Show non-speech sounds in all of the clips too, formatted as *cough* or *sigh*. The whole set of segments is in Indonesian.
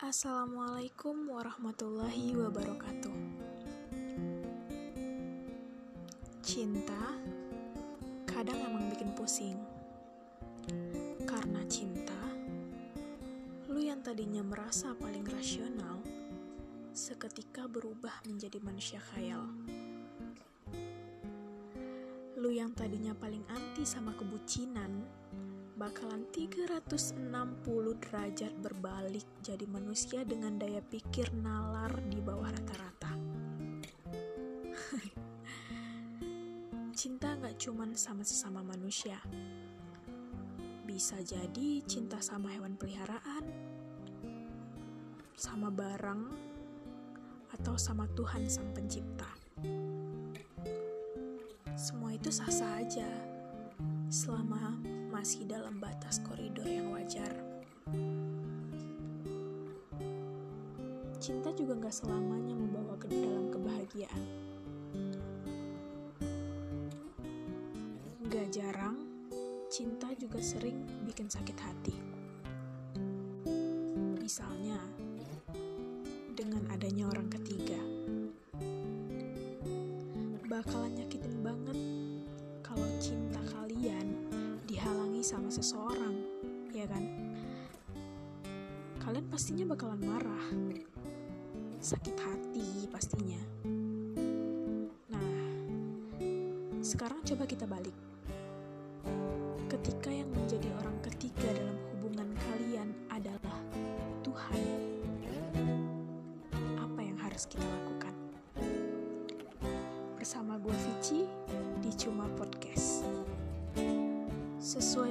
Assalamualaikum warahmatullahi wabarakatuh. Cinta kadang emang bikin pusing. Karena cinta, lu yang tadinya merasa paling rasional, seketika berubah menjadi manusia khayal. Lu yang tadinya paling anti sama kebucinan, bakalan 360 derajat berbalik jadi manusia dengan daya pikir nalar di bawah rata-rata. *laughs* cinta gak cuman sama sesama manusia. Bisa jadi cinta sama hewan peliharaan, sama barang, atau sama Tuhan Sang Pencipta. Semua itu sah-sah aja selama masih dalam batas koridor yang wajar. Cinta juga gak selamanya membawa ke dalam kebahagiaan. Gak jarang, cinta juga sering bikin sakit hati. Misalnya, dengan adanya orang ketiga. Seseorang, ya kan? Kalian pastinya bakalan marah, sakit hati pastinya. Nah, sekarang coba kita balik. Ketika yang menjadi orang ketiga dalam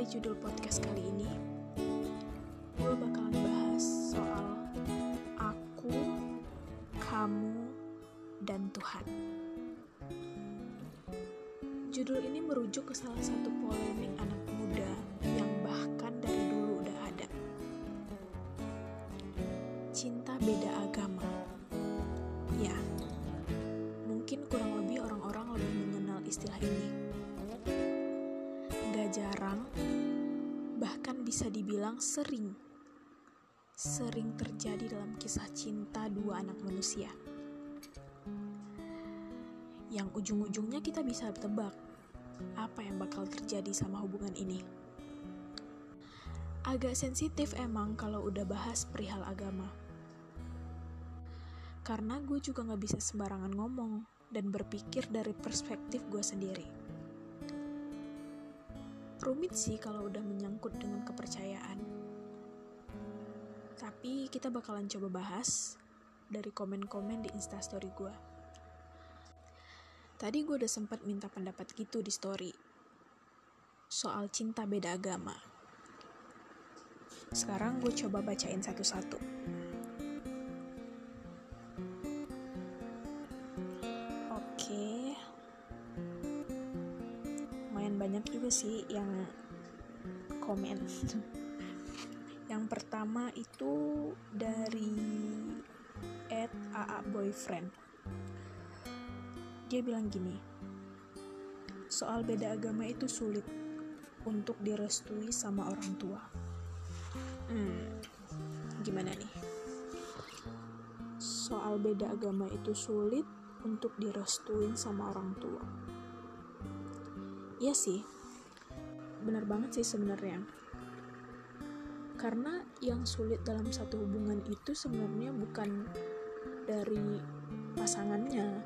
judul podcast kali ini, gue bakalan bahas soal aku, kamu, dan Tuhan. Judul ini merujuk ke salah satu polemik anak sering, sering terjadi dalam kisah cinta dua anak manusia. Yang ujung-ujungnya kita bisa tebak apa yang bakal terjadi sama hubungan ini. Agak sensitif emang kalau udah bahas perihal agama. Karena gue juga gak bisa sembarangan ngomong dan berpikir dari perspektif gue sendiri rumit sih kalau udah menyangkut dengan kepercayaan. Tapi kita bakalan coba bahas dari komen-komen di instastory gue. Tadi gue udah sempat minta pendapat gitu di story soal cinta beda agama. Sekarang gue coba bacain satu-satu. Sih yang komen. *laughs* yang pertama itu dari at AA boyfriend. Dia bilang gini, soal beda agama itu sulit untuk direstui sama orang tua. Hmm, gimana nih? Soal beda agama itu sulit untuk direstuin sama orang tua. Iya sih, benar banget sih sebenarnya. Karena yang sulit dalam satu hubungan itu sebenarnya bukan dari pasangannya,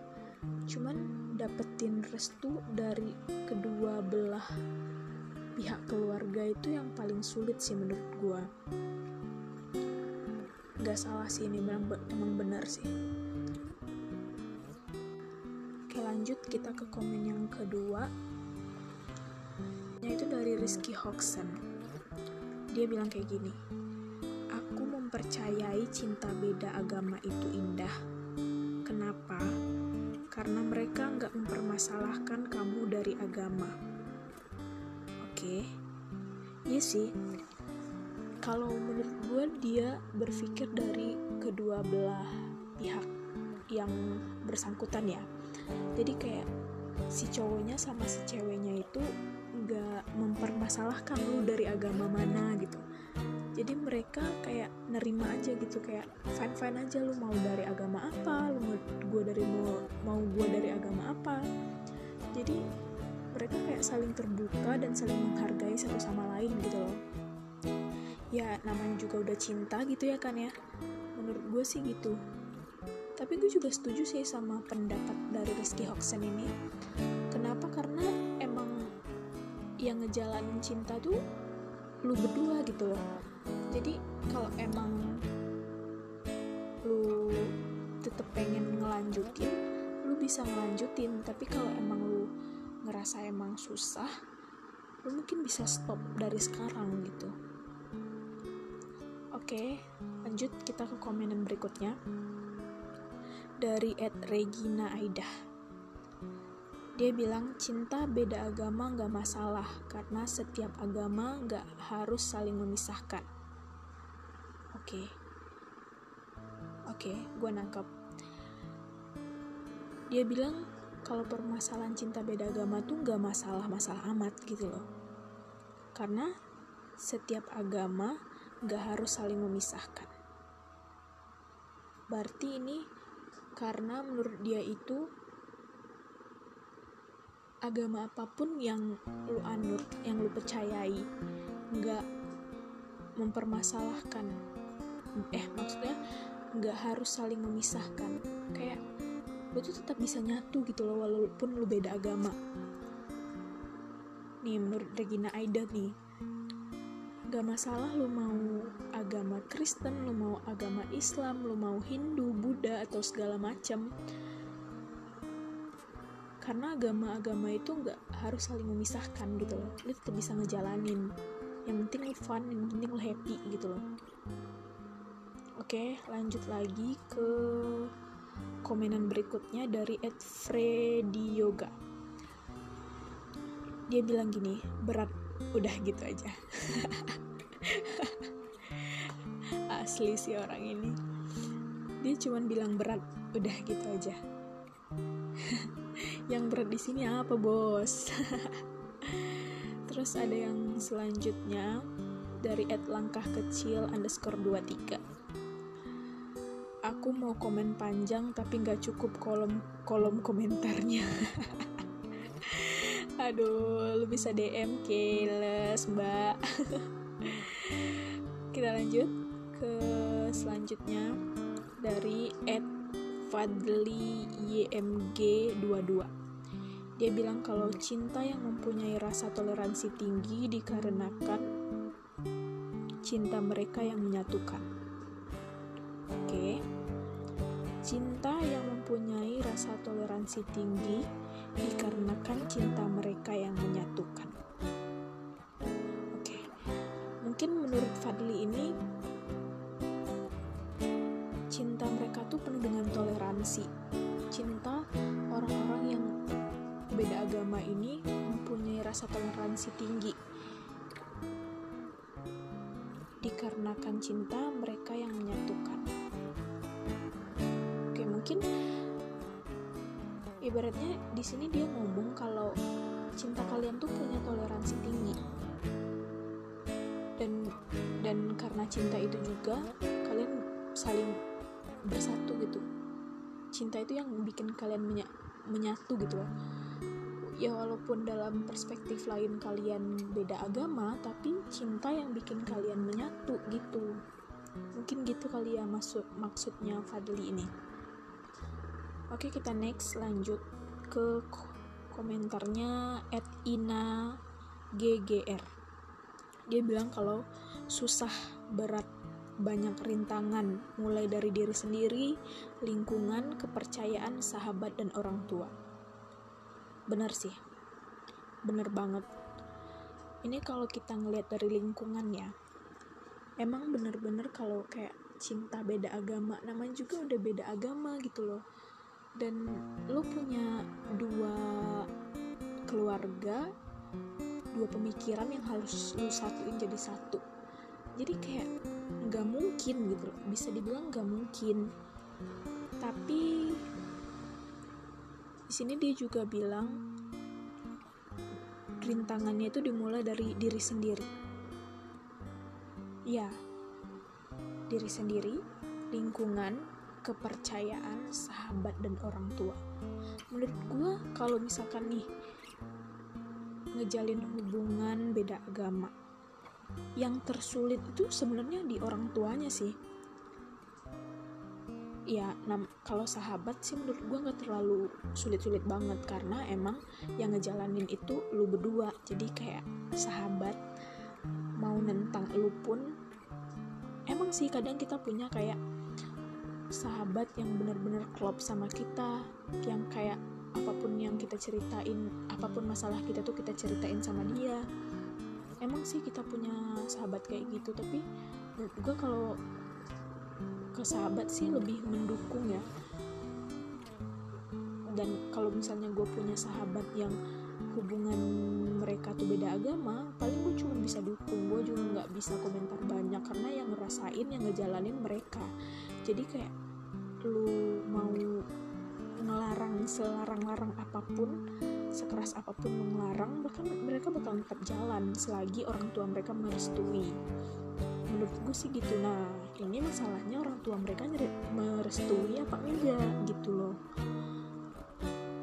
cuman dapetin restu dari kedua belah pihak keluarga itu yang paling sulit sih menurut gua. Gak salah sih ini memang, memang benar sih. Oke lanjut kita ke komen yang kedua Rizky Hoxen dia bilang kayak gini aku mempercayai cinta beda agama itu indah. Kenapa? karena mereka nggak mempermasalahkan kamu dari agama. Oke? Okay. iya sih. Kalau menurut gue dia berpikir dari kedua belah pihak yang bersangkutan ya. Jadi kayak si cowoknya sama si ceweknya itu nggak mempermasalahkan lu dari agama mana gitu. Jadi mereka kayak nerima aja gitu kayak fine fine aja lu mau dari agama apa? Lu mau gue dari mau mau gue dari agama apa? Jadi mereka kayak saling terbuka dan saling menghargai satu sama lain gitu loh. Ya namanya juga udah cinta gitu ya kan ya? Menurut gue sih gitu. Tapi gue juga setuju sih sama pendapat dari Rizky Hoxen ini. Kenapa? Karena yang ngejalanin cinta tuh lu berdua gitu loh. Jadi kalau emang lu tetep pengen ngelanjutin lu bisa ngelanjutin. Tapi kalau emang lu ngerasa emang susah lu mungkin bisa stop dari sekarang gitu. Oke lanjut kita ke komenan berikutnya. Dari Ed Regina Aidah dia bilang cinta beda agama nggak masalah karena setiap agama nggak harus saling memisahkan. Oke, okay. oke, okay, gue nangkep. Dia bilang kalau permasalahan cinta beda agama tuh nggak masalah-masalah amat gitu loh. Karena setiap agama nggak harus saling memisahkan. Berarti ini karena menurut dia itu agama apa pun yang lu anut, yang lu percayai, nggak mempermasalahkan. Eh, maksudnya nggak harus saling memisahkan. Kayak lu tuh tetap bisa nyatu gitu loh, walaupun lu beda agama. Nih, menurut Regina Aida nih, gak masalah lu mau agama Kristen, lu mau agama Islam, lu mau Hindu, Buddha, atau segala macam karena agama-agama itu nggak harus saling memisahkan gitu loh. Lu tetap bisa ngejalanin. Yang penting lu fun yang penting lu happy gitu loh. Oke lanjut lagi ke komenan berikutnya dari Ed Freddy Yoga dia bilang gini berat. Udah gitu aja. *laughs* Asli sih orang ini. Dia cuman bilang berat udah gitu aja yang berat di sini apa bos? *laughs* Terus ada yang selanjutnya dari at langkah kecil underscore 23 aku mau komen panjang tapi nggak cukup kolom kolom komentarnya. *laughs* Aduh lu bisa DM keles mbak. *laughs* Kita lanjut ke selanjutnya dari at Fadli YMG 22 dia bilang kalau cinta yang mempunyai rasa toleransi tinggi dikarenakan cinta mereka yang menyatukan. Oke. Cinta yang mempunyai rasa toleransi tinggi dikarenakan cinta mereka yang menyatukan. Oke. Mungkin menurut Fadli ini cinta mereka tuh penuh dengan toleransi. Cinta orang-orang yang beda agama ini mempunyai rasa toleransi tinggi. Dikarenakan cinta mereka yang menyatukan. Oke mungkin ibaratnya di sini dia ngomong kalau cinta kalian tuh punya toleransi tinggi. Dan dan karena cinta itu juga kalian saling bersatu gitu. Cinta itu yang bikin kalian menya menyatu gitu loh. Ya walaupun dalam perspektif lain kalian beda agama tapi cinta yang bikin kalian menyatu gitu. Mungkin gitu kali ya maksud maksudnya Fadli ini. Oke kita next lanjut ke komentarnya at ina ggr dia bilang kalau susah berat banyak rintangan, mulai dari diri sendiri, lingkungan, kepercayaan, sahabat, dan orang tua. Benar sih, bener banget. Ini kalau kita ngelihat dari lingkungan ya, emang bener-bener kalau kayak cinta beda agama, namanya juga udah beda agama gitu loh. Dan lo punya dua keluarga, dua pemikiran yang harus lo satuin jadi satu. Jadi kayak nggak mungkin gitu loh. Bisa dibilang nggak mungkin. Tapi di sini dia juga bilang rintangannya itu dimulai dari diri sendiri. Ya diri sendiri, lingkungan, kepercayaan, sahabat, dan orang tua. Menurut gue, kalau misalkan nih ngejalin hubungan beda agama, yang tersulit itu sebenarnya di orang tuanya sih. Ya nam kalau sahabat sih menurut gue nggak terlalu sulit-sulit banget karena emang yang ngejalanin itu lu berdua. Jadi kayak sahabat mau nentang lu pun emang sih kadang kita punya kayak sahabat yang benar-benar klop sama kita yang kayak apa pun yang kita ceritain apa pun masalah kita tuh kita ceritain sama dia emang sih kita punya sahabat kayak gitu tapi gue kalau ke sahabat sih lebih mendukung ya. Dan kalau misalnya gue punya sahabat yang hubungan mereka tuh beda agama paling gue cuma bisa dukung. Gue juga nggak bisa komentar banyak karena yang ngerasain yang ngejalanin mereka. Jadi kayak lu mau ngelarang selarang-larang apa pun sekeras apa pun lu ngelarang bahkan mereka bakal tetap jalan selagi orang tua mereka merestui. Menurut gue sih gitu. Nah ini masalahnya orang tua mereka merestui apa enggak gitu loh.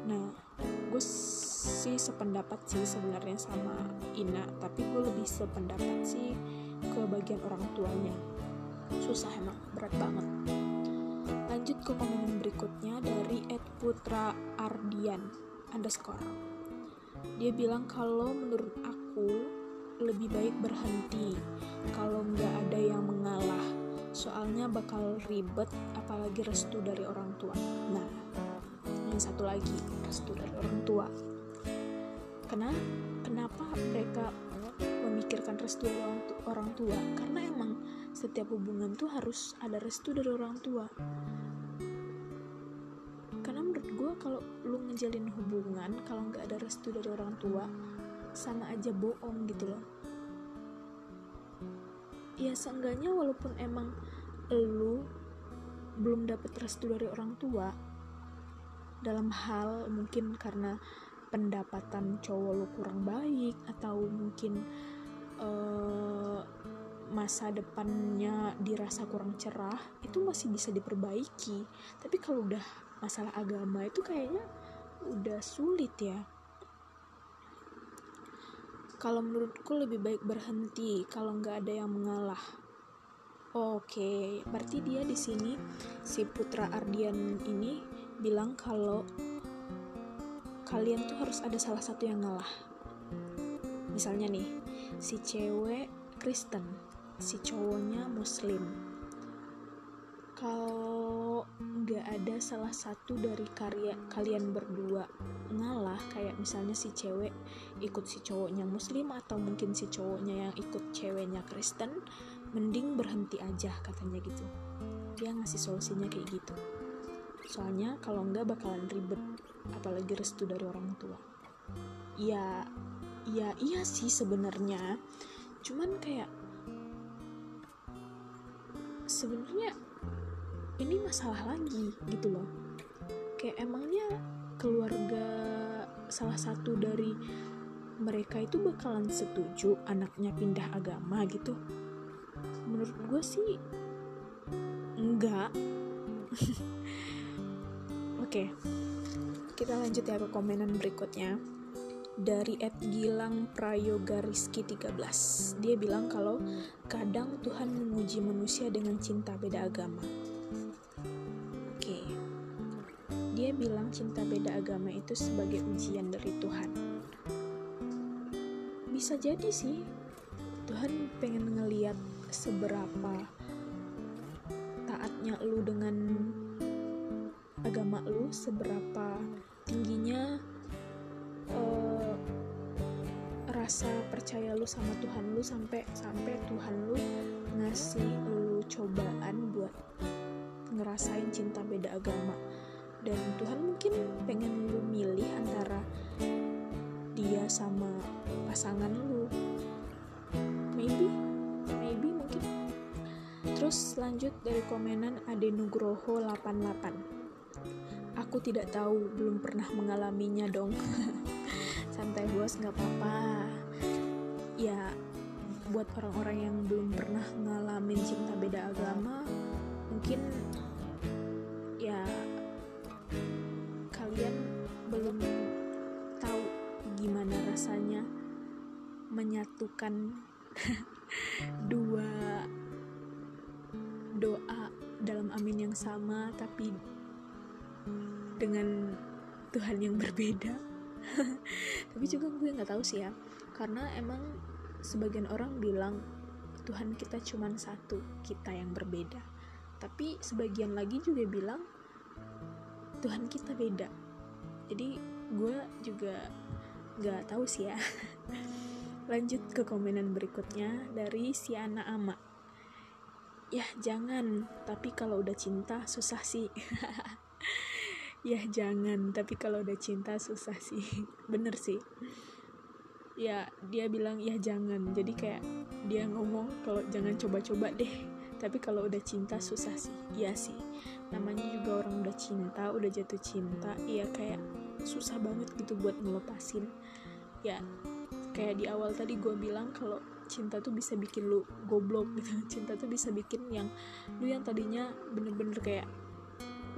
Nah gue sih sependapat sih sebenarnya sama Ina tapi gue lebih sependapat sih ke bagian orang tuanya. Susah emang berat banget lanjut ke komen berikutnya dari Ed Putra Ardian underscore. Dia bilang kalau menurut aku lebih baik berhenti. Kalau nggak ada yang mengalah soalnya bakal ribet apalagi restu dari orang tua. Nah yang satu lagi restu dari orang tua. Kenapa kenapa mereka memikirkan restu orang tua karena emang setiap hubungan tuh harus ada restu dari orang tua. Karena menurut gue kalau lu ngejalin hubungan kalau nggak ada restu dari orang tua sama aja bohong gitu loh. Ya seenggaknya walaupun emang lu belum dapet restu dari orang tua dalam hal mungkin karena pendapatan cowok lu kurang baik atau mungkin uh, masa depannya dirasa kurang cerah itu masih bisa diperbaiki tapi kalau udah masalah agama itu kayaknya udah sulit ya kalau menurutku lebih baik berhenti kalau nggak ada yang mengalah. Oke, berarti dia di sini si Putra Ardian ini bilang kalau kalian tuh harus ada salah satu yang ngalah. Misalnya nih, si cewek Kristen, si cowoknya Muslim. Kalau nggak ada salah satu dari karya kalian berdua ngalah kayak misalnya si cewek ikut si cowoknya muslim atau mungkin si cowoknya yang ikut ceweknya Kristen mending berhenti aja katanya gitu. Dia ngasih solusinya kayak gitu. Soalnya kalau enggak bakalan ribet apalagi restu dari orang tua. Ya ya iya sih sebenarnya. Cuman kayak sebenarnya ini masalah lagi gitu loh. Kayak emangnya keluarga salah satu dari mereka itu bakalan setuju anaknya pindah agama gitu? Menurut gue sih enggak. *laughs* Oke kita lanjut ya ke komenan berikutnya dari Ed Gilang Prayoga Rizky 13 dia bilang kalau kadang Tuhan menguji manusia dengan cinta beda agama. Dia bilang cinta beda agama itu sebagai ujian dari Tuhan. Bisa jadi sih, Tuhan pengen ngeliat seberapa taatnya lu dengan agama lu, seberapa tingginya uh, rasa percaya lu sama Tuhan lu sampai sampai Tuhan lu ngasih lu cobaan buat ngerasain cinta beda agama. Dan Tuhan mungkin pengen lu milih antara dia sama pasangan lu. Maybe maybe mungkin. Terus lanjut dari komenan Ade Nugroho 88 aku tidak tahu belum pernah mengalaminya dong. *laughs* Santai bos nggak apa-apa ya buat orang-orang yang belum pernah ngalamin cinta beda agama mungkin ya kalian belum tahu gimana rasanya menyatukan *laughs* dua doa dalam amin yang sama tapi dengan Tuhan yang berbeda. *laughs* Tapi juga gue nggak tahu sih ya karena emang sebagian orang bilang Tuhan kita cuma satu kita yang berbeda. Tapi sebagian lagi juga bilang Tuhan kita beda. Jadi gue juga nggak tahu sih ya. *laughs* Lanjut ke komenan berikutnya dari si anak ama. Ya jangan tapi kalau udah cinta susah sih. *laughs* Ya jangan tapi kalau udah cinta susah sih. *laughs* Bener sih ya dia bilang ya jangan. Jadi kayak dia ngomong kalau jangan coba-coba deh. Tapi kalau udah cinta susah sih. Iya sih. Namanya juga orang udah cinta udah jatuh cinta iya kayak susah banget gitu buat ngelepasin. Ya kayak di awal tadi gue bilang kalau cinta tuh bisa bikin lu goblok *laughs* gitu. Cinta tuh bisa bikin yang lu yang tadinya bener-bener kayak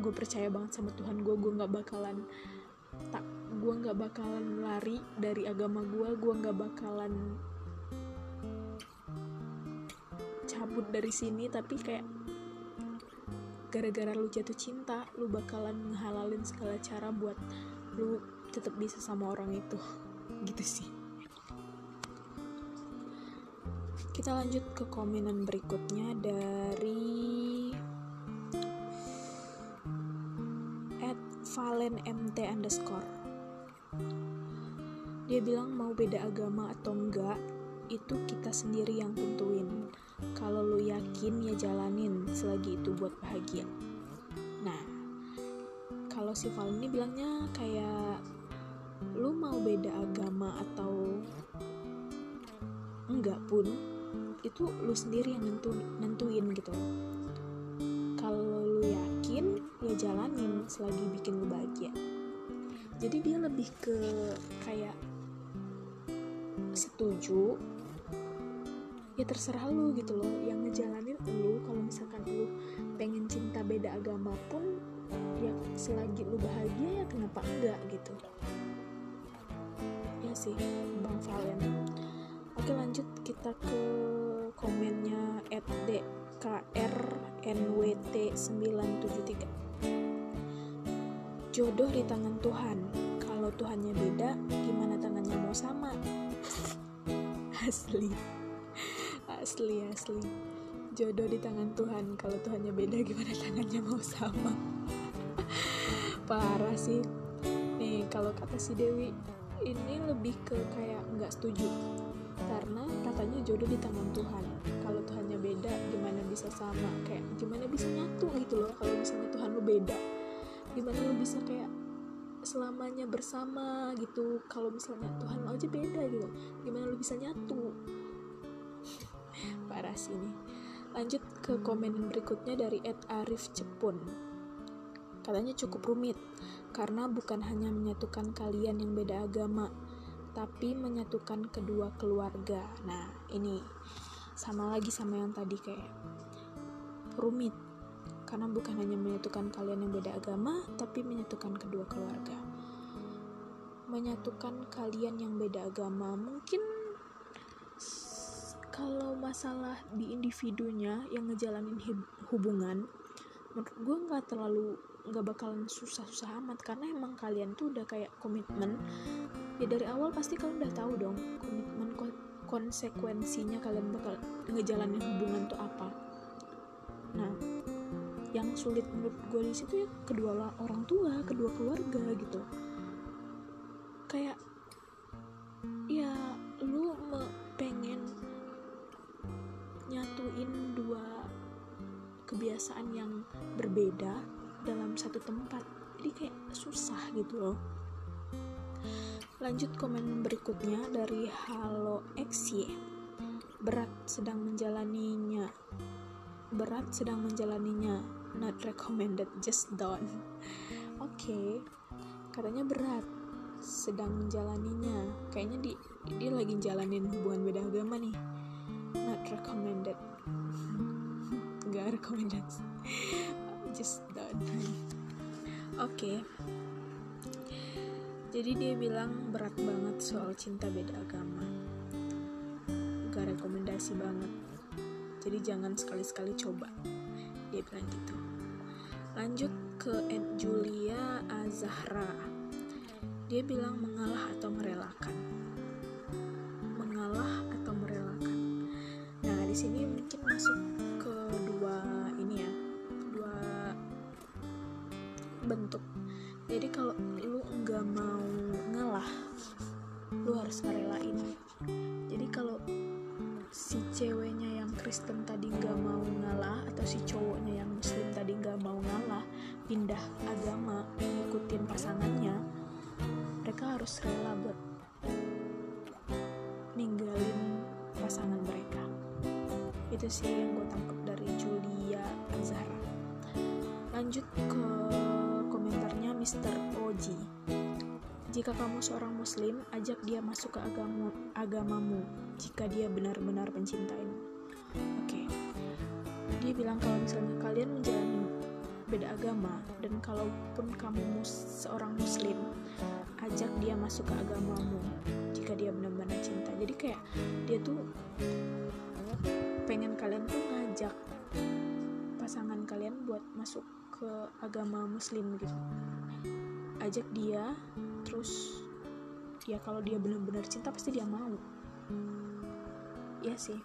gue percaya banget sama Tuhan gue gue nggak bakalan tak gue nggak bakalan lari dari agama gue gue nggak bakalan cabut dari sini tapi kayak gara-gara lu jatuh cinta lu bakalan ngehalalin segala cara buat lu tetap bisa sama orang itu. *laughs* Gitu sih. Kita lanjut ke komenan berikutnya dari at valen mt underscore dia bilang mau beda agama atau enggak itu kita sendiri yang tentuin. Kalau lu yakin ya jalanin selagi itu buat bahagia. Nah kalau si Valen ini bilangnya kayak lu mau beda agama atau enggak pun itu lu sendiri yang nentu, nentuin gitu kalau lu yakin ya jalanin selagi bikin lu bahagia. Jadi dia lebih ke kayak setuju ya terserah lu gitu loh. Yang ngejalanin lu kalau misalkan lu pengen cinta beda agama pun ya selagi lu bahagia ya kenapa enggak gitu? Ya sih bang Valen. Oke lanjut kita ke komennya at dkrnwt973 jodoh di tangan Tuhan. Kalau Tuhannya beda gimana tangannya mau sama asli. Asli asli. Jodoh di tangan Tuhan. Kalau Tuhannya beda gimana tangannya mau sama? Parah sih. Nih kalau kata si Dewi ini lebih ke kayak nggak setuju. Karena katanya jodoh di tangan Tuhan. Kalau Tuhannya beda gimana bisa sama? Kayak gimana bisa nyatu gitu loh kalau misalnya Tuhan lu beda. Gimana lu bisa kayak selamanya bersama gitu. Kalau misalnya Tuhan lo aja beda gitu. Gimana lu bisa nyatu? *laughs* Parah sih ini. Lanjut ke komen berikutnya dari Ed Arif Cepun. Katanya cukup rumit karena bukan hanya menyatukan kalian yang beda agama tapi menyatukan kedua keluarga. Nah, ini sama lagi sama yang tadi kayak rumit. Karena bukan hanya menyatukan kalian yang beda agama, tapi menyatukan kedua keluarga. Menyatukan kalian yang beda agama mungkin kalau masalah di individunya yang ngejalanin hubungan, menurut gue nggak terlalu nggak bakalan susah-susah amat karena emang kalian tuh udah kayak komitmen ya dari awal pasti kalian udah tahu dong komitmen konsekuensinya kalian bakal ngejalanin hubungan tuh apa nah yang sulit menurut gue di situ ya kedua orang tua kedua keluarga gitu. Kayak ya lu pengen nyatuin dua kebiasaan yang berbeda dalam satu tempat. Jadi kayak susah gitu loh. Lanjut komen berikutnya dari Halo XY berat sedang menjalaninya. Berat sedang menjalaninya not recommended just don't. Oke okay. katanya berat sedang menjalaninya. Kayaknya di dia lagi jalanin hubungan beda agama nih. Not recommended. *laughs* Gak recommended. Just don't. Oke. Okay jadi dia bilang berat banget soal cinta beda agama. Gak rekomendasi banget. Jadi jangan sekali-sekali coba. Dia bilang gitu lanjut ke Ed Julia Azahra. Dia bilang mengalah atau merelakan. Mengalah atau merelakan. Nah di sini mungkin masuk ke dua ini ya dua bentuk. Jadi kalau lu nggak mau ngalah lu harus ngerelain. Jadi kalau si ceweknya yang Kristen tadi nggak mau ngalah atau si cowoknya yang Muslim tadi nggak mau ngalah pindah agama ngikutin pasangannya mereka harus rela buat ninggalin pasangan mereka itu sih yang gue tangkap dari Julia Azhara lanjut ke komentarnya Mr. Oji jika kamu seorang muslim, ajak dia masuk ke agama, agamamu jika dia benar-benar mencintaimu. Oke. Okay. Dia bilang kalau misalnya kalian menjalani beda agama dan kalaupun kamu mus seorang muslim, ajak dia masuk ke agamamu jika dia benar-benar cinta. Jadi kayak dia tuh pengen kalian tuh ngajak pasangan kalian buat masuk ke agama muslim gitu ajak dia terus ya kalau dia benar-benar cinta pasti dia mau. Ya sih.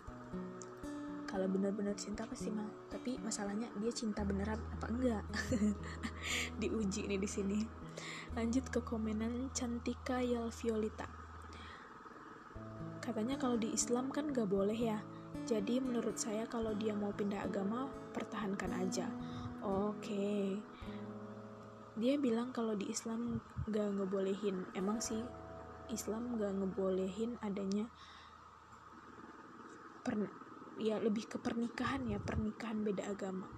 Kalau benar-benar cinta pasti mau tapi masalahnya dia cinta beneran apa enggak? *laughs* Diuji nih di sini. Lanjut ke komenan Cantika Yelviolita katanya kalau di Islam kan gak boleh ya. Jadi menurut saya kalau dia mau pindah agama pertahankan aja. Oke. okay dia bilang kalau di Islam gak ngebolehin. Emang sih Islam gak ngebolehin adanya per, ya lebih ke pernikahan ya pernikahan beda agama.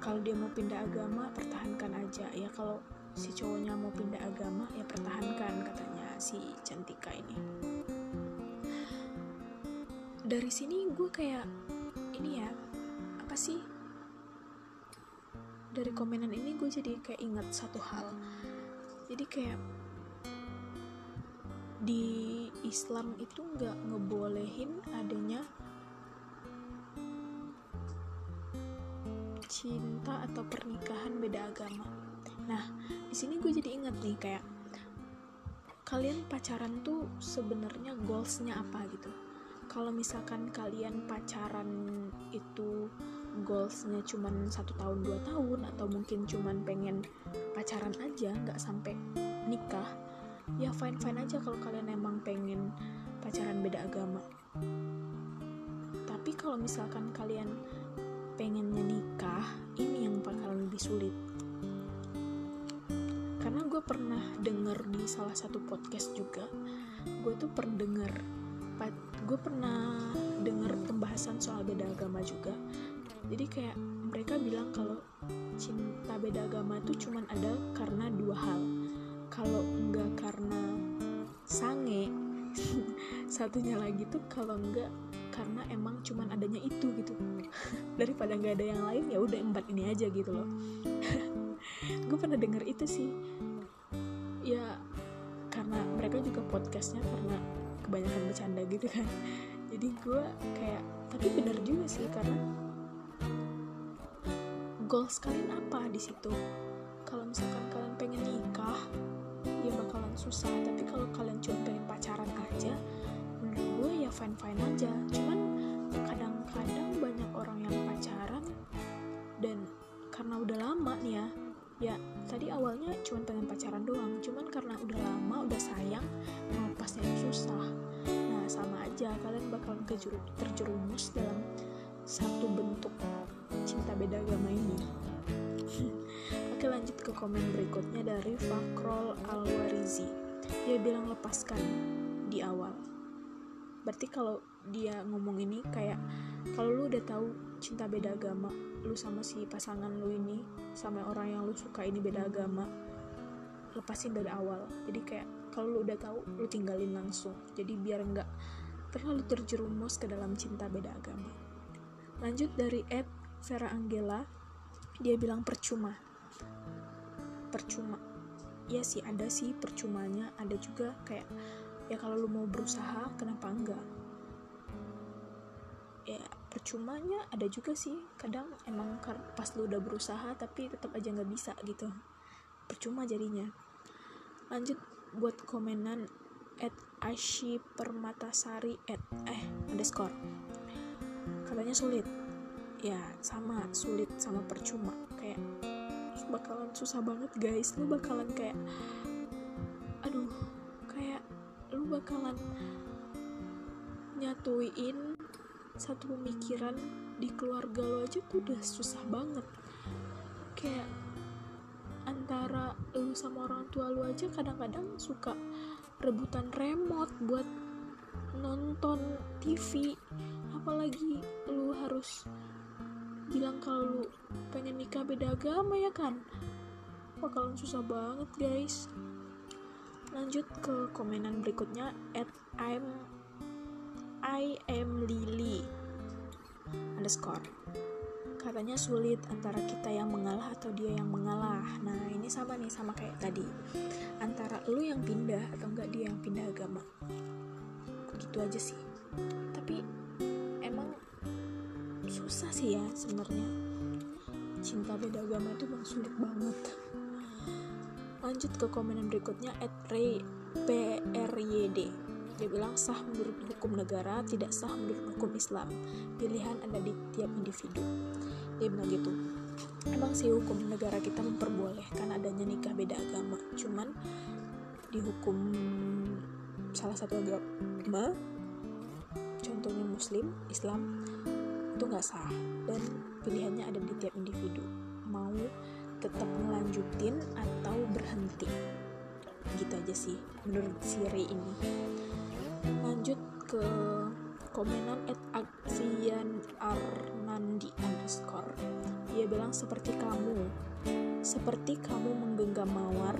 Kalau dia mau pindah agama pertahankan aja. Ya kalau si cowoknya mau pindah agama ya pertahankan katanya si Cantika ini. Dari sini gue kayak ini ya apa sih dari komenan ini gue jadi kayak ingat satu hal. Jadi kayak di Islam itu nggak ngebolehin adanya cinta atau pernikahan beda agama. Nah di sini gue jadi ingat nih kayak kalian pacaran tuh sebenarnya goalsnya apa gitu? Kalau misalkan kalian pacaran itu goalsnya cuman satu tahun dua tahun atau mungkin cuman pengen pacaran aja nggak sampai nikah ya fine fine aja kalau kalian emang pengen pacaran beda agama. Tapi kalau misalkan kalian pengennya nikah ini yang bakalan lebih sulit. Karena gue pernah denger di salah satu podcast juga gue tuh pernah denger gue pernah denger pembahasan soal beda agama juga jadi kayak mereka bilang kalau cinta beda agama itu cuma ada karena dua hal. Kalau enggak karena sange *laughs* satunya lagi tuh kalau enggak karena emang cuman adanya itu gitu. *laughs* Daripada nggak ada yang lain ya udah empat ini aja gitu loh. *laughs* Gue pernah denger itu sih. Ya karena mereka juga podcastnya karena kebanyakan bercanda gitu kan. Jadi gue kayak tapi benar juga sih karena goals kalian apa di situ? Kalau misalkan kalian pengen nikah ya bakalan susah. Tapi kalau kalian cuma pengen pacaran aja menurut gue ya fine fine aja. Cuman kadang-kadang banyak orang yang pacaran dan karena udah lama nih ya ya tadi awalnya cuma pengen pacaran doang. Cuman karena udah lama udah sayang melepasnya susah. Nah sama aja kalian bakalan terjerumus dalam satu bentuk cinta beda agama ini. *laughs* Oke lanjut ke komen berikutnya dari Fakrol Alwarizi. Dia bilang lepaskan di awal. Berarti kalau dia ngomong ini kayak kalau lu udah tahu cinta beda agama lu sama si pasangan lu ini sama orang yang lu suka ini beda agama lepasin dari awal. Jadi kayak kalau lu udah tahu lu tinggalin langsung. Jadi biar nggak terlalu terjerumus ke dalam cinta beda agama lanjut dari Ed Vera Angela. Dia bilang percuma. Percuma. Ya sih ada sih percumanya. Ada juga kayak ya kalau lu mau berusaha kenapa enggak? Ya percumanya ada juga sih. Kadang emang pas lu udah berusaha tapi tetap aja nggak bisa gitu. Percuma jadinya. Lanjut buat komenan at Ashi Permatasari at eh underscore katanya sulit. Ya sama sulit sama percuma. Kayak bakalan susah banget guys. Lu bakalan kayak aduh kayak lu bakalan nyatuin satu pemikiran di keluarga lo aja tuh udah susah banget. Kayak antara lu sama orang tua lu aja kadang-kadang suka rebutan remote buat nonton TV apalagi harus bilang kalau lu pengen nikah beda agama ya kan? Bakalan susah banget guys. Lanjut ke komenan berikutnya at I'm I am Lily underscore. Katanya sulit antara kita yang mengalah atau dia yang mengalah. Nah ini sama nih sama kayak tadi. Antara lu yang pindah atau enggak dia yang pindah agama. Begitu aja sih. Tapi emang susah sih ya sebenarnya cinta beda agama itu bang sulit banget lanjut ke komenan berikutnya at Ray PRYD dia bilang sah menurut hukum negara, tidak sah menurut hukum Islam. Pilihan ada di tiap individu. Dia bilang gitu. Emang sih hukum negara kita memperbolehkan adanya nikah beda agama. Cuman di hukum salah satu agama, contohnya Muslim, Islam, itu nggak sah. Dan pilihannya ada di tiap individu. Mau tetap melanjutin atau berhenti. Gitu aja sih menurut Siri ini. Lanjut ke komenan at Axian Arnandi underscore. Dia bilang seperti kamu. Seperti kamu menggenggam mawar.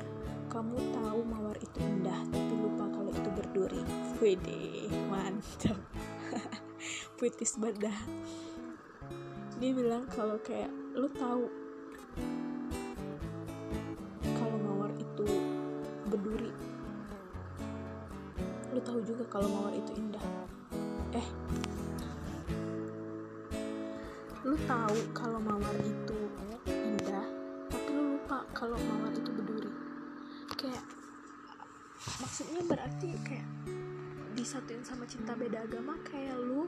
Kamu tahu mawar itu indah tapi lupa kalau itu berduri. Wede mantap. *laughs* Puitis banget dia bilang kalau kayak lu tahu kalau mawar itu berduri. Lu tahu juga kalau mawar itu indah. Eh lu tahu kalau mawar itu indah tapi lu lupa kalau mawar itu berduri. Kayak maksudnya berarti kayak disatuin sama cinta beda agama kayak lu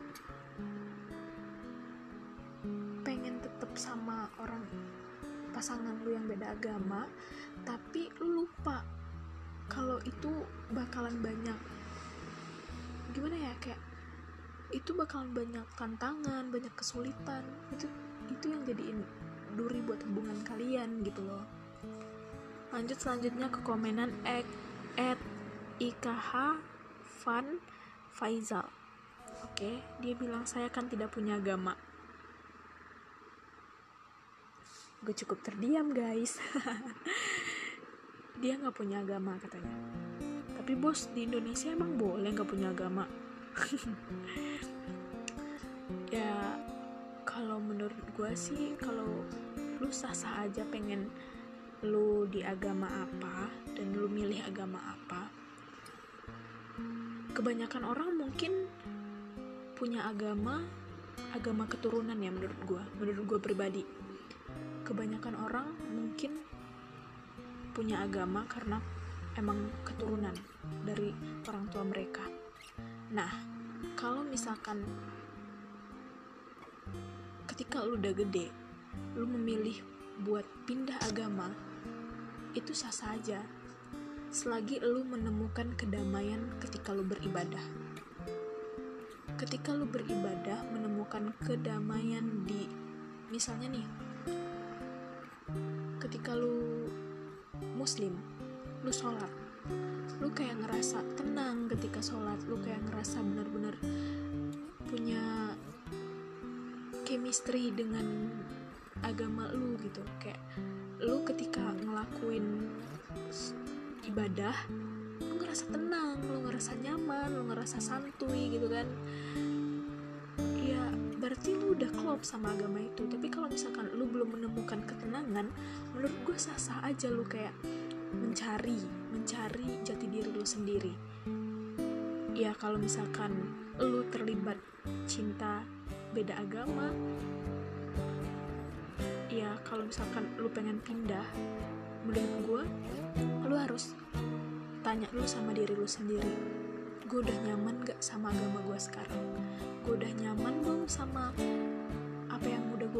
orang pasangan lu yang beda agama tapi lu lupa kalau itu bakalan banyak gimana ya kayak itu bakalan banyak tantangan banyak kesulitan itu itu yang jadiin duri buat hubungan kalian gitu loh. Lanjut selanjutnya ke komenan at, at IKH Van Faizal. Oke dia bilang saya kan tidak punya agama gue cukup terdiam guys. *laughs* Dia nggak punya agama katanya. Tapi bos di Indonesia emang boleh nggak punya agama? *laughs* Ya kalau menurut gue sih kalau lu sah-sah aja pengen lu di agama apa dan lu milih agama apa kebanyakan orang mungkin punya agama agama keturunan ya menurut gue menurut gue pribadi kebanyakan orang mungkin punya agama karena emang keturunan dari orang tua mereka. Nah, kalau misalkan ketika lu udah gede, lu memilih buat pindah agama, itu sah saja. Selagi lu menemukan kedamaian ketika lu beribadah. Ketika lu beribadah, menemukan kedamaian di misalnya nih, ketika lu muslim, lu sholat lu kayak ngerasa tenang ketika sholat lu kayak ngerasa benar-benar punya chemistry dengan agama lu gitu. Kayak lu ketika ngelakuin ibadah lu ngerasa tenang lu ngerasa nyaman lu ngerasa santuy gitu kan klop sama agama itu. Tapi kalau misalkan lu belum menemukan ketenangan menurut gue sah-sah aja lu kayak mencari mencari jati diri lu sendiri. Ya kalau misalkan lu terlibat cinta beda agama ya kalau misalkan lu pengen pindah menurut gue lu harus tanya lu sama diri lu sendiri gue udah nyaman gak sama agama gue sekarang? Gue udah nyaman belum sama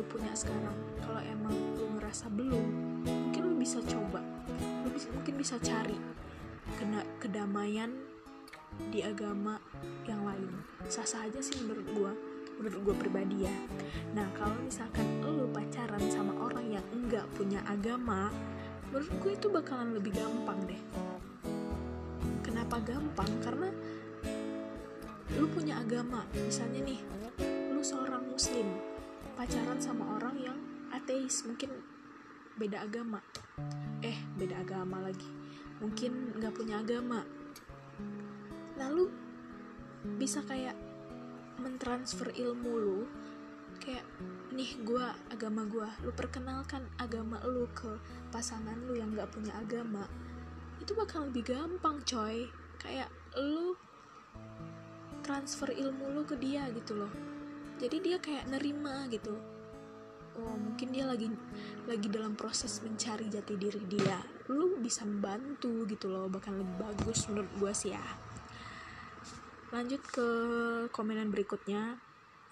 punya sekarang. Kalau emang lu ngerasa belum mungkin lu bisa coba. Lu bisa, mungkin bisa cari kena kedamaian di agama yang lain. Sah-sah aja sih menurut gue menurut gue pribadi ya. Nah kalau misalkan lo pacaran sama orang yang enggak punya agama menurut gue itu bakalan lebih gampang deh. Kenapa gampang? Karena lu punya agama. Misalnya nih lu seorang muslim pacaran sama orang yang ateis mungkin beda agama. Eh beda agama lagi. Mungkin nggak punya agama. Lalu bisa kayak mentransfer ilmu lu kayak nih gue agama gue lu perkenalkan agama lu ke pasangan lu yang gak punya agama. Itu bakal lebih gampang coy. Kayak lu transfer ilmu lu ke dia gitu loh jadi dia kayak nerima gitu. Oh mungkin dia lagi lagi dalam proses mencari jati diri dia. Lu bisa membantu gitu loh bahkan lebih bagus menurut gue sih ya. Lanjut ke komenan berikutnya.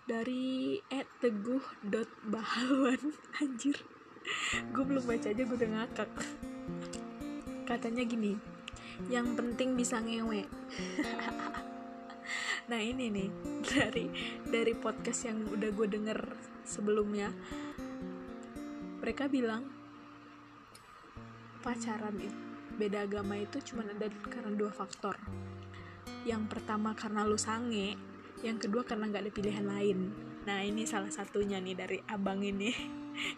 Dari @teguh.bahalwan *laughs* anjir. Gue belum baca aja gue udah ngakak. Katanya gini yang penting bisa ngewe *laughs* nah ini nih *laughs* dari dari podcast yang udah gue denger sebelumnya. Mereka bilang pacaran beda agama itu cuma ada karena dua faktor. Yang pertama karena lu sange yang kedua karena nggak ada pilihan lain nah ini salah satunya nih dari abang ini.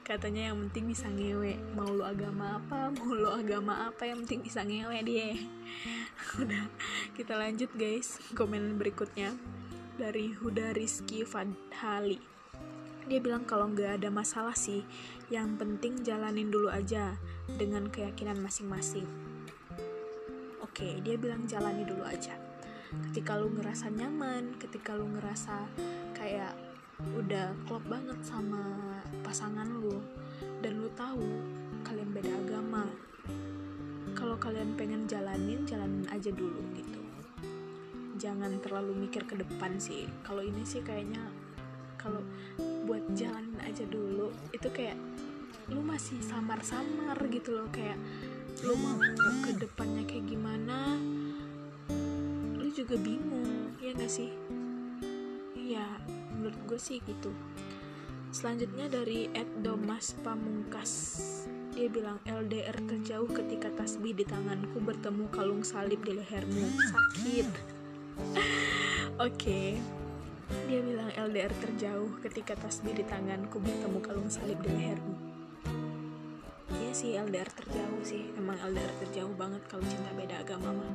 Katanya yang penting bisa ngewe. Mau lu agama apa mau lu agama apa yang penting bisa ngewe dia. *laughs* Udah kita lanjut guys. Komen berikutnya dari Huda Rizky Fadhali. Dia bilang kalau nggak ada masalah sih yang penting jalanin dulu aja dengan keyakinan masing-masing. Oke dia bilang jalani dulu aja. Ketika lu ngerasa nyaman ketika lu ngerasa kayak udah klop banget sama pasangan lu. Dan lu tahu kalian beda agama. Kalau kalian pengen jalanin jalanin aja dulu gitu. Jangan terlalu mikir ke depan sih. Kalau ini sih kayaknya kalau buat jalanin aja dulu itu kayak lu masih samar-samar gitu loh. Kayak lu mau ke depannya kayak gimana juga bingung ya gak sih? Ya menurut gue sih gitu. Selanjutnya dari Ed Domas Pamungkas. Dia bilang LDR terjauh ketika tasbih di tanganku bertemu kalung salib di lehermu. Sakit. *laughs* Oke. Okay. dia bilang LDR terjauh ketika tasbih di tanganku bertemu kalung salib di lehermu. Iya sih LDR terjauh sih. Emang LDR terjauh banget kalau cinta beda agama mah.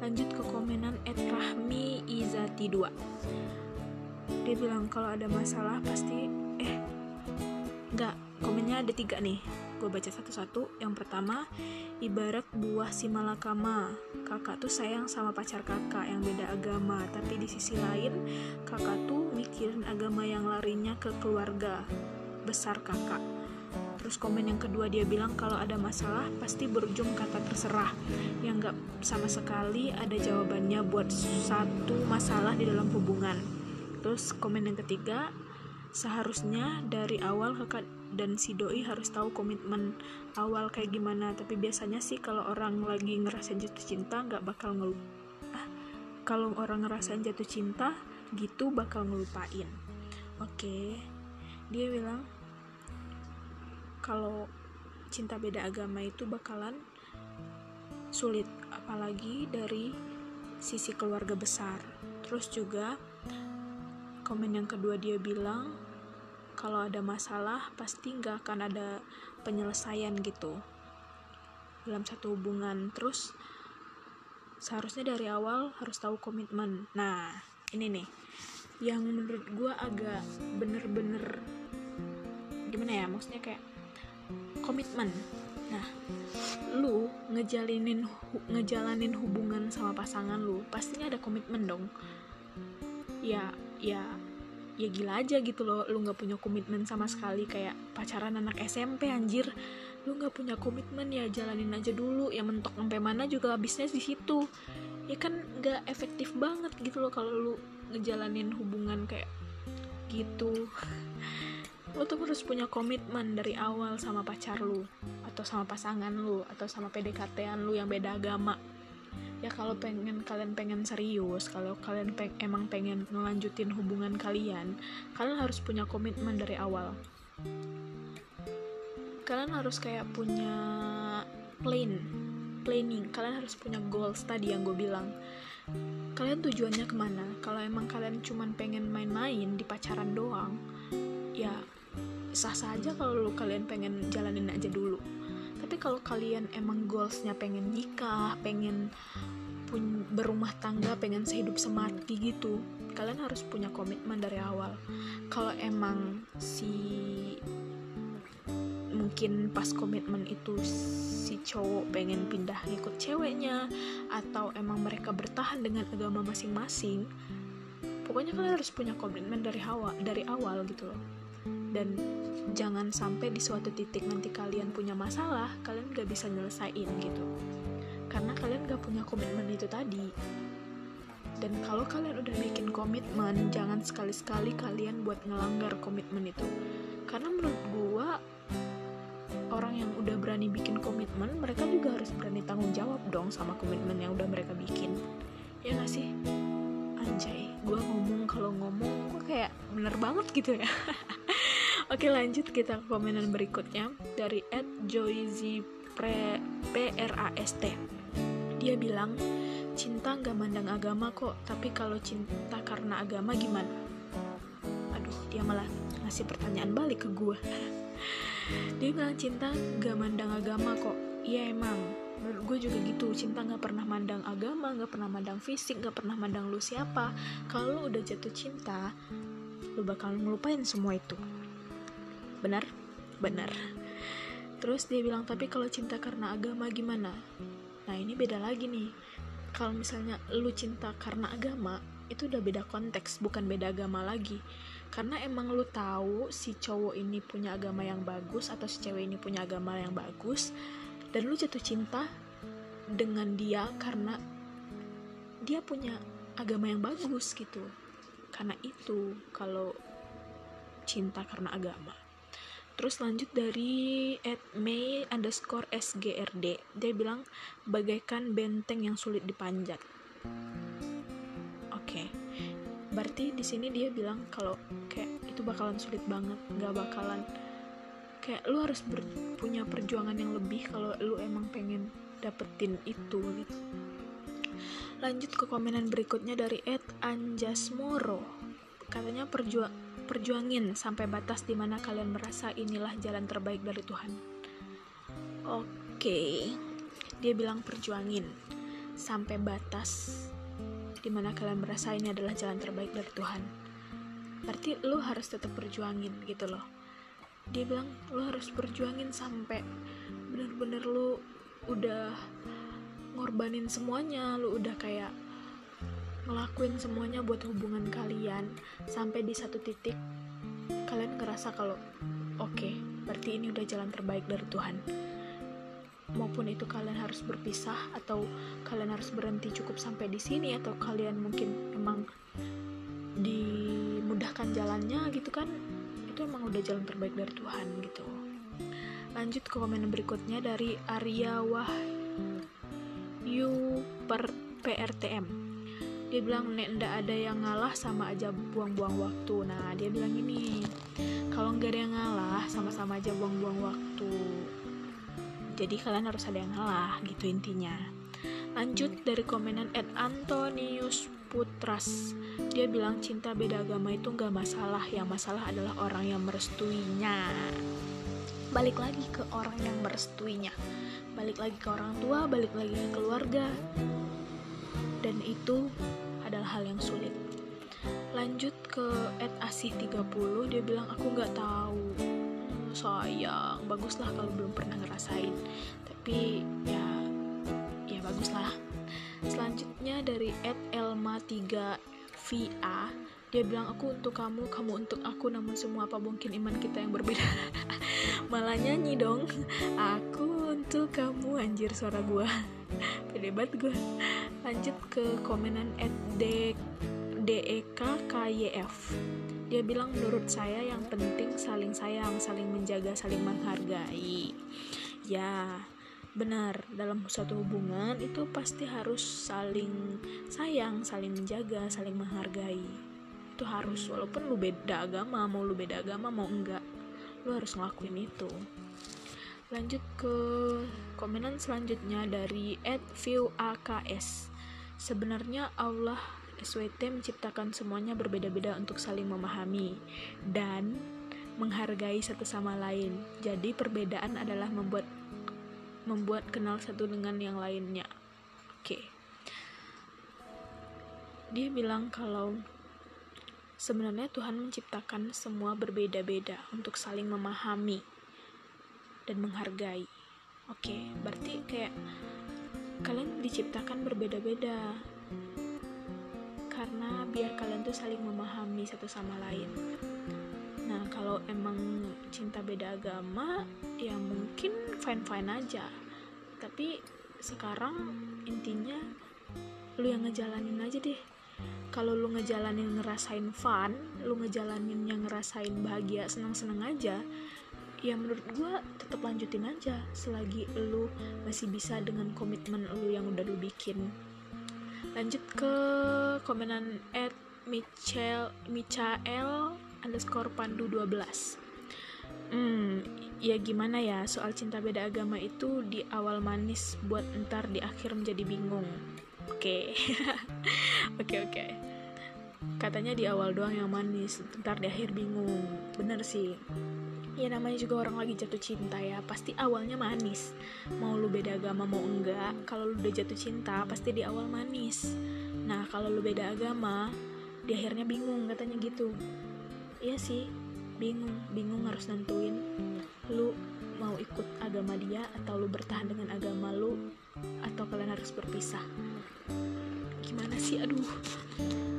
Lanjut ke komenan at rahmi izati 2 dia bilang kalau ada masalah pasti eh enggak komennya ada tiga nih. Gue baca satu-satu. Yang pertama ibarat buah si malakama. Kakak tuh sayang sama pacar kakak yang beda agama. Tapi di sisi lain kakak tuh mikirin agama yang larinya ke keluarga besar kakak. Terus komen yang kedua dia bilang kalau ada masalah pasti berujung kata terserah. Yang gak sama sekali ada jawabannya buat satu masalah di dalam hubungan terus komen yang ketiga seharusnya dari awal kakak dan si doi harus tahu komitmen awal kayak gimana tapi biasanya sih kalau orang lagi ngerasain jatuh cinta nggak bakal ngelup ah, kalau orang ngerasain jatuh cinta gitu bakal ngelupain oke okay. dia bilang kalau cinta beda agama itu bakalan sulit apalagi dari sisi keluarga besar terus juga komen yang kedua dia bilang kalau ada masalah pasti nggak akan ada penyelesaian gitu. Dalam satu hubungan. Terus seharusnya dari awal harus tahu komitmen. Nah ini nih. Yang menurut gue agak bener-bener gimana ya maksudnya kayak komitmen. Nah lu ngejalinin ngejalanin hubungan sama pasangan lu pastinya ada komitmen dong. Ya ya ya gila aja gitu loh lu nggak punya komitmen sama sekali kayak pacaran anak SMP anjir. Lu nggak punya komitmen ya jalanin aja dulu ya mentok sampai mana juga habisnya di situ. Ya kan nggak efektif banget gitu loh kalau lu ngejalanin hubungan kayak gitu. *laughs* Lo tuh harus punya komitmen dari awal sama pacar lu atau sama pasangan lu atau sama PDKT-an lu yang beda agama ya kalau pengen kalian pengen serius kalau kalian peng, emang pengen ngelanjutin hubungan kalian kalian harus punya komitmen dari awal. Kalian harus kayak punya plan planning. Kalian harus punya goals tadi yang gue bilang. Kalian tujuannya ke mana? Kalau emang kalian cuman pengen main-main di pacaran doang ya sah saja kalau kalian pengen jalanin aja dulu tapi kalau kalian emang goalsnya pengen nikah pengen pun berumah tangga pengen sehidup semati gitu kalian harus punya komitmen dari awal. Kalau emang si mungkin pas komitmen itu si cowok pengen pindah ngikut ceweknya atau emang mereka bertahan dengan agama masing-masing pokoknya kalian harus punya komitmen dari awal dari awal gitu loh dan jangan sampai di suatu titik nanti kalian punya masalah kalian gak bisa nyelesain gitu. Karena kalian gak punya komitmen itu tadi. Dan kalau kalian udah bikin komitmen jangan sekali-sekali kalian buat ngelanggar komitmen itu. Karena menurut gua orang yang udah berani bikin komitmen mereka juga harus berani tanggung jawab dong sama komitmen yang udah mereka bikin. Ya gak sih? Anjay gue ngomong kalau ngomong gue kayak bener banget gitu ya *laughs* Oke lanjut kita ke komenan berikutnya dari Ed Joyzy PRAST Dia bilang cinta gak mandang agama kok tapi kalau cinta karena agama gimana? Aduh dia malah ngasih pertanyaan balik ke gue *laughs* Dia bilang cinta gak mandang agama kok. Iya emang. Menurut gue juga gitu. Cinta gak pernah mandang agama gak pernah mandang fisik gak pernah mandang lu siapa. Kalau udah jatuh cinta lu bakal ngelupain semua itu benar? Benar. Terus dia bilang tapi kalau cinta karena agama gimana? Nah ini beda lagi nih. Kalau misalnya lu cinta karena agama itu udah beda konteks bukan beda agama lagi. Karena emang lu tahu si cowok ini punya agama yang bagus atau si cewek ini punya agama yang bagus dan lu jatuh cinta dengan dia karena dia punya agama yang bagus gitu. Karena itu kalau cinta karena agama Terus lanjut dari at May underscore SGRD Dia bilang bagaikan benteng yang sulit dipanjat. Oke. Okay. Berarti di sini dia bilang kalau kayak itu bakalan sulit banget Gak bakalan. Kayak lu harus ber, punya perjuangan yang lebih kalau lu emang pengen dapetin itu gitu. Lanjut ke komenan berikutnya dari Ed Anjasmoro. Katanya perjuang perjuangin sampai batas di mana kalian merasa inilah jalan terbaik dari Tuhan. Oke, dia bilang perjuangin sampai batas di mana kalian merasa ini adalah jalan terbaik dari Tuhan. Berarti lo harus tetap perjuangin gitu loh. Dia bilang lo harus perjuangin sampai bener-bener lo udah ngorbanin semuanya, lo udah kayak ngelakuin semuanya buat hubungan kalian sampai di satu titik kalian ngerasa kalau oke okay, berarti ini udah jalan terbaik dari Tuhan. Maupun itu kalian harus berpisah atau kalian harus berhenti cukup sampai di sini atau kalian mungkin emang dimudahkan jalannya gitu kan itu emang udah jalan terbaik dari Tuhan gitu. Lanjut ke komen berikutnya dari Arya Wahyu per PRTM dia bilang nek ndak ada yang ngalah sama aja buang-buang waktu. Nah dia bilang ini kalau nggak ada yang ngalah sama-sama aja buang-buang waktu. Jadi kalian harus ada yang ngalah gitu intinya. Lanjut dari komenan Ed Antonius Putras. Dia bilang cinta beda agama itu nggak masalah yang masalah adalah orang yang merestuinya. Balik lagi ke orang yang merestuinya. Balik lagi ke orang tua balik lagi ke keluarga. Dan itu adalah hal yang sulit. Lanjut ke at asih 30 dia bilang aku nggak tahu. Sayang baguslah kalau belum pernah ngerasain. Tapi ya ya baguslah. Selanjutnya dari Ed Elma 3 VA dia bilang aku untuk kamu kamu untuk aku namun semua apa mungkin iman kita yang berbeda. *laughs* Malah nyanyi dong. Aku untuk kamu anjir suara gua. *laughs* Pede banget gua lanjut ke komenan at DEKKYF dia bilang menurut saya yang penting saling sayang saling menjaga saling menghargai. Ya benar. Dalam suatu hubungan itu pasti harus saling sayang saling menjaga saling menghargai. Itu harus walaupun lu beda agama mau lu beda agama mau enggak lu harus ngelakuin itu. Lanjut ke komenan selanjutnya dari @view_aks sebenarnya Allah SWT menciptakan semuanya berbeda-beda untuk saling memahami dan menghargai satu sama lain. Jadi perbedaan adalah membuat membuat kenal satu dengan yang lainnya. Oke. Dia bilang kalau sebenarnya Tuhan menciptakan semua berbeda-beda untuk saling memahami dan menghargai. Oke, berarti kayak kalian diciptakan berbeda-beda. Karena biar kalian tuh saling memahami satu sama lain. Nah kalau emang cinta beda agama ya mungkin fine fine aja. Tapi sekarang intinya lu yang ngejalanin aja deh. Kalau lu ngejalanin ngerasain fun lu ngejalanin yang ngerasain bahagia senang aja ya menurut gue tetap lanjutin aja selagi lu masih bisa dengan komitmen lu yang udah lu bikin. Lanjut ke komenan at Michael Michael underscore pandu 12 hmm ya gimana ya soal cinta beda agama itu di awal manis buat ntar di akhir menjadi bingung. Oke. *laughs* Oke oke. Katanya di awal doang yang manis ntar di akhir bingung. Bener sih ya namanya juga orang lagi jatuh cinta ya. Pasti awalnya manis. Mau lu beda agama mau enggak kalau lu udah jatuh cinta pasti di awal manis. Nah kalau lu beda agama di akhirnya bingung katanya gitu. Iya sih bingung. Bingung harus nentuin lu mau ikut agama dia atau lu bertahan dengan agama lu atau kalian harus berpisah. Gimana sih? Aduh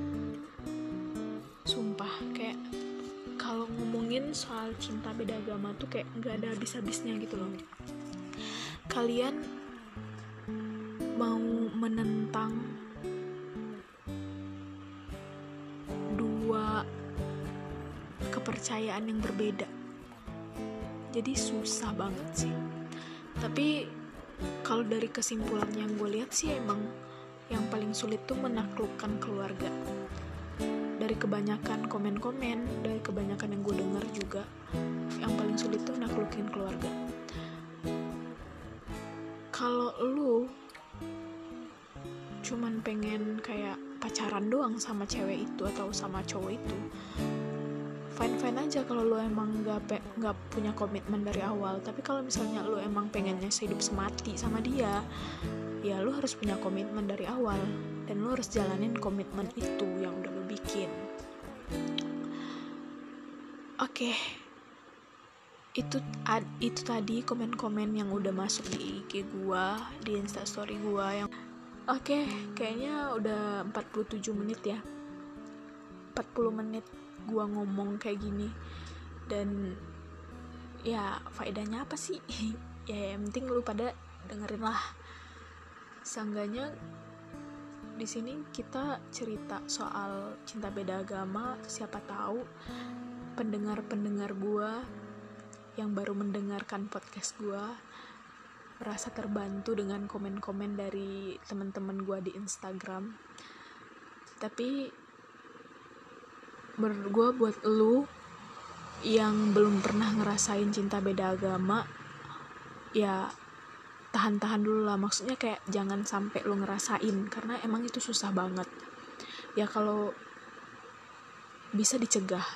ngomongin soal cinta beda agama tuh kayak nggak ada habis-habisnya gitu loh. Kalian mau menentang dua kepercayaan yang berbeda? Jadi susah banget sih. Tapi kalau dari kesimpulan yang gue lihat sih emang yang paling sulit tuh menaklukkan keluarga dari kebanyakan komen-komen dari kebanyakan yang gue denger juga yang paling sulit tuh naklukin keluarga. Kalau lu cuman pengen kayak pacaran doang sama cewek itu atau sama cowok itu fine fine aja kalau lu emang nggak nggak punya komitmen dari awal. Tapi kalau misalnya lu emang pengennya sehidup semati sama dia ya lu harus punya komitmen dari awal. Dan lu harus jalanin komitmen itu yang udah bikin. Oke. Okay. itu itu tadi komen-komen yang udah masuk di IG gua di instastory gua yang oke okay, kayaknya udah 47 menit ya. 40 menit gua ngomong kayak gini. Dan ya faedahnya apa sih? *laughs* Ya yang penting lu pada dengerin lah. Sangganya di sini kita cerita soal cinta beda agama, siapa tahu pendengar-pendengar gua yang baru mendengarkan podcast gua merasa terbantu dengan komen-komen dari teman-teman gua di Instagram. Tapi menurut gua buat lu yang belum pernah ngerasain cinta beda agama ya tahan-tahan dulu lah. Maksudnya kayak jangan sampai lo ngerasain karena emang itu susah banget. Ya kalau bisa dicegah.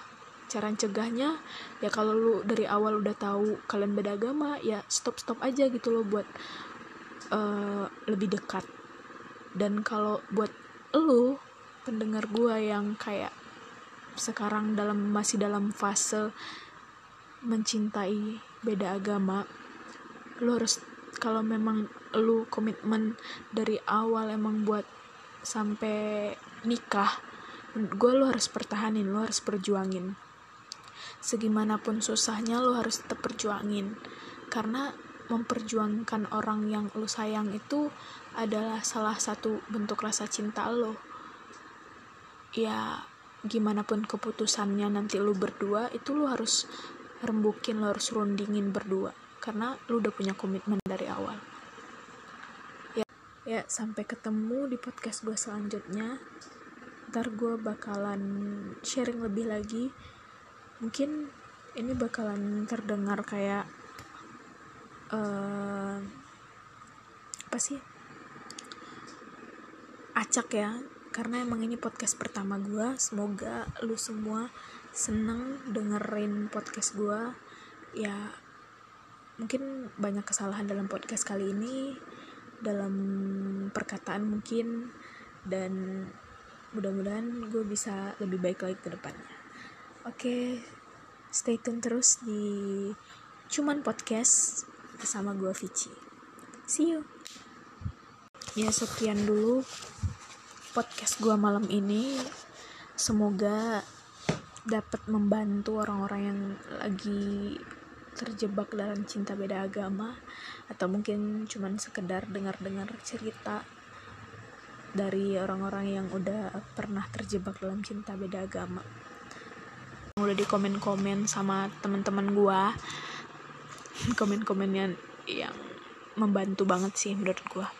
Cara cegahnya ya kalau lu dari awal udah tahu kalian beda agama ya stop stop aja gitu loh buat uh, lebih dekat. Dan kalau buat lu pendengar gua yang kayak sekarang dalam masih dalam fase mencintai beda agama lu harus kalau memang lu komitmen dari awal emang buat sampai nikah gue lu harus pertahanin lu harus perjuangin. Segimanapun susahnya lu harus tetap perjuangin. Karena memperjuangkan orang yang lu sayang itu adalah salah satu bentuk rasa cinta lo ya gimana pun keputusannya nanti lu berdua itu lu harus rembukin lu harus rundingin berdua karena lu udah punya komitmen dari awal. Ya ya sampai ketemu di podcast gue selanjutnya. Ntar gue bakalan sharing lebih lagi. Mungkin ini bakalan terdengar kayak uh, apa sih? Acak ya karena emang ini podcast pertama gue semoga lu semua seneng dengerin podcast gue ya mungkin banyak kesalahan dalam podcast kali ini dalam perkataan mungkin dan mudah-mudahan gue bisa lebih baik lagi ke depannya. Oke stay tune terus di cuman podcast bersama gue Vici. See you. Ya sekian dulu podcast gue malam ini. Semoga dapat membantu orang-orang yang lagi terjebak dalam cinta beda agama atau mungkin cuman sekedar dengar-dengar cerita dari orang-orang yang udah pernah terjebak dalam cinta beda agama. Udah di komen-komen sama teman-teman gua. *laughs* Komen-komennya yang membantu banget sih menurut gua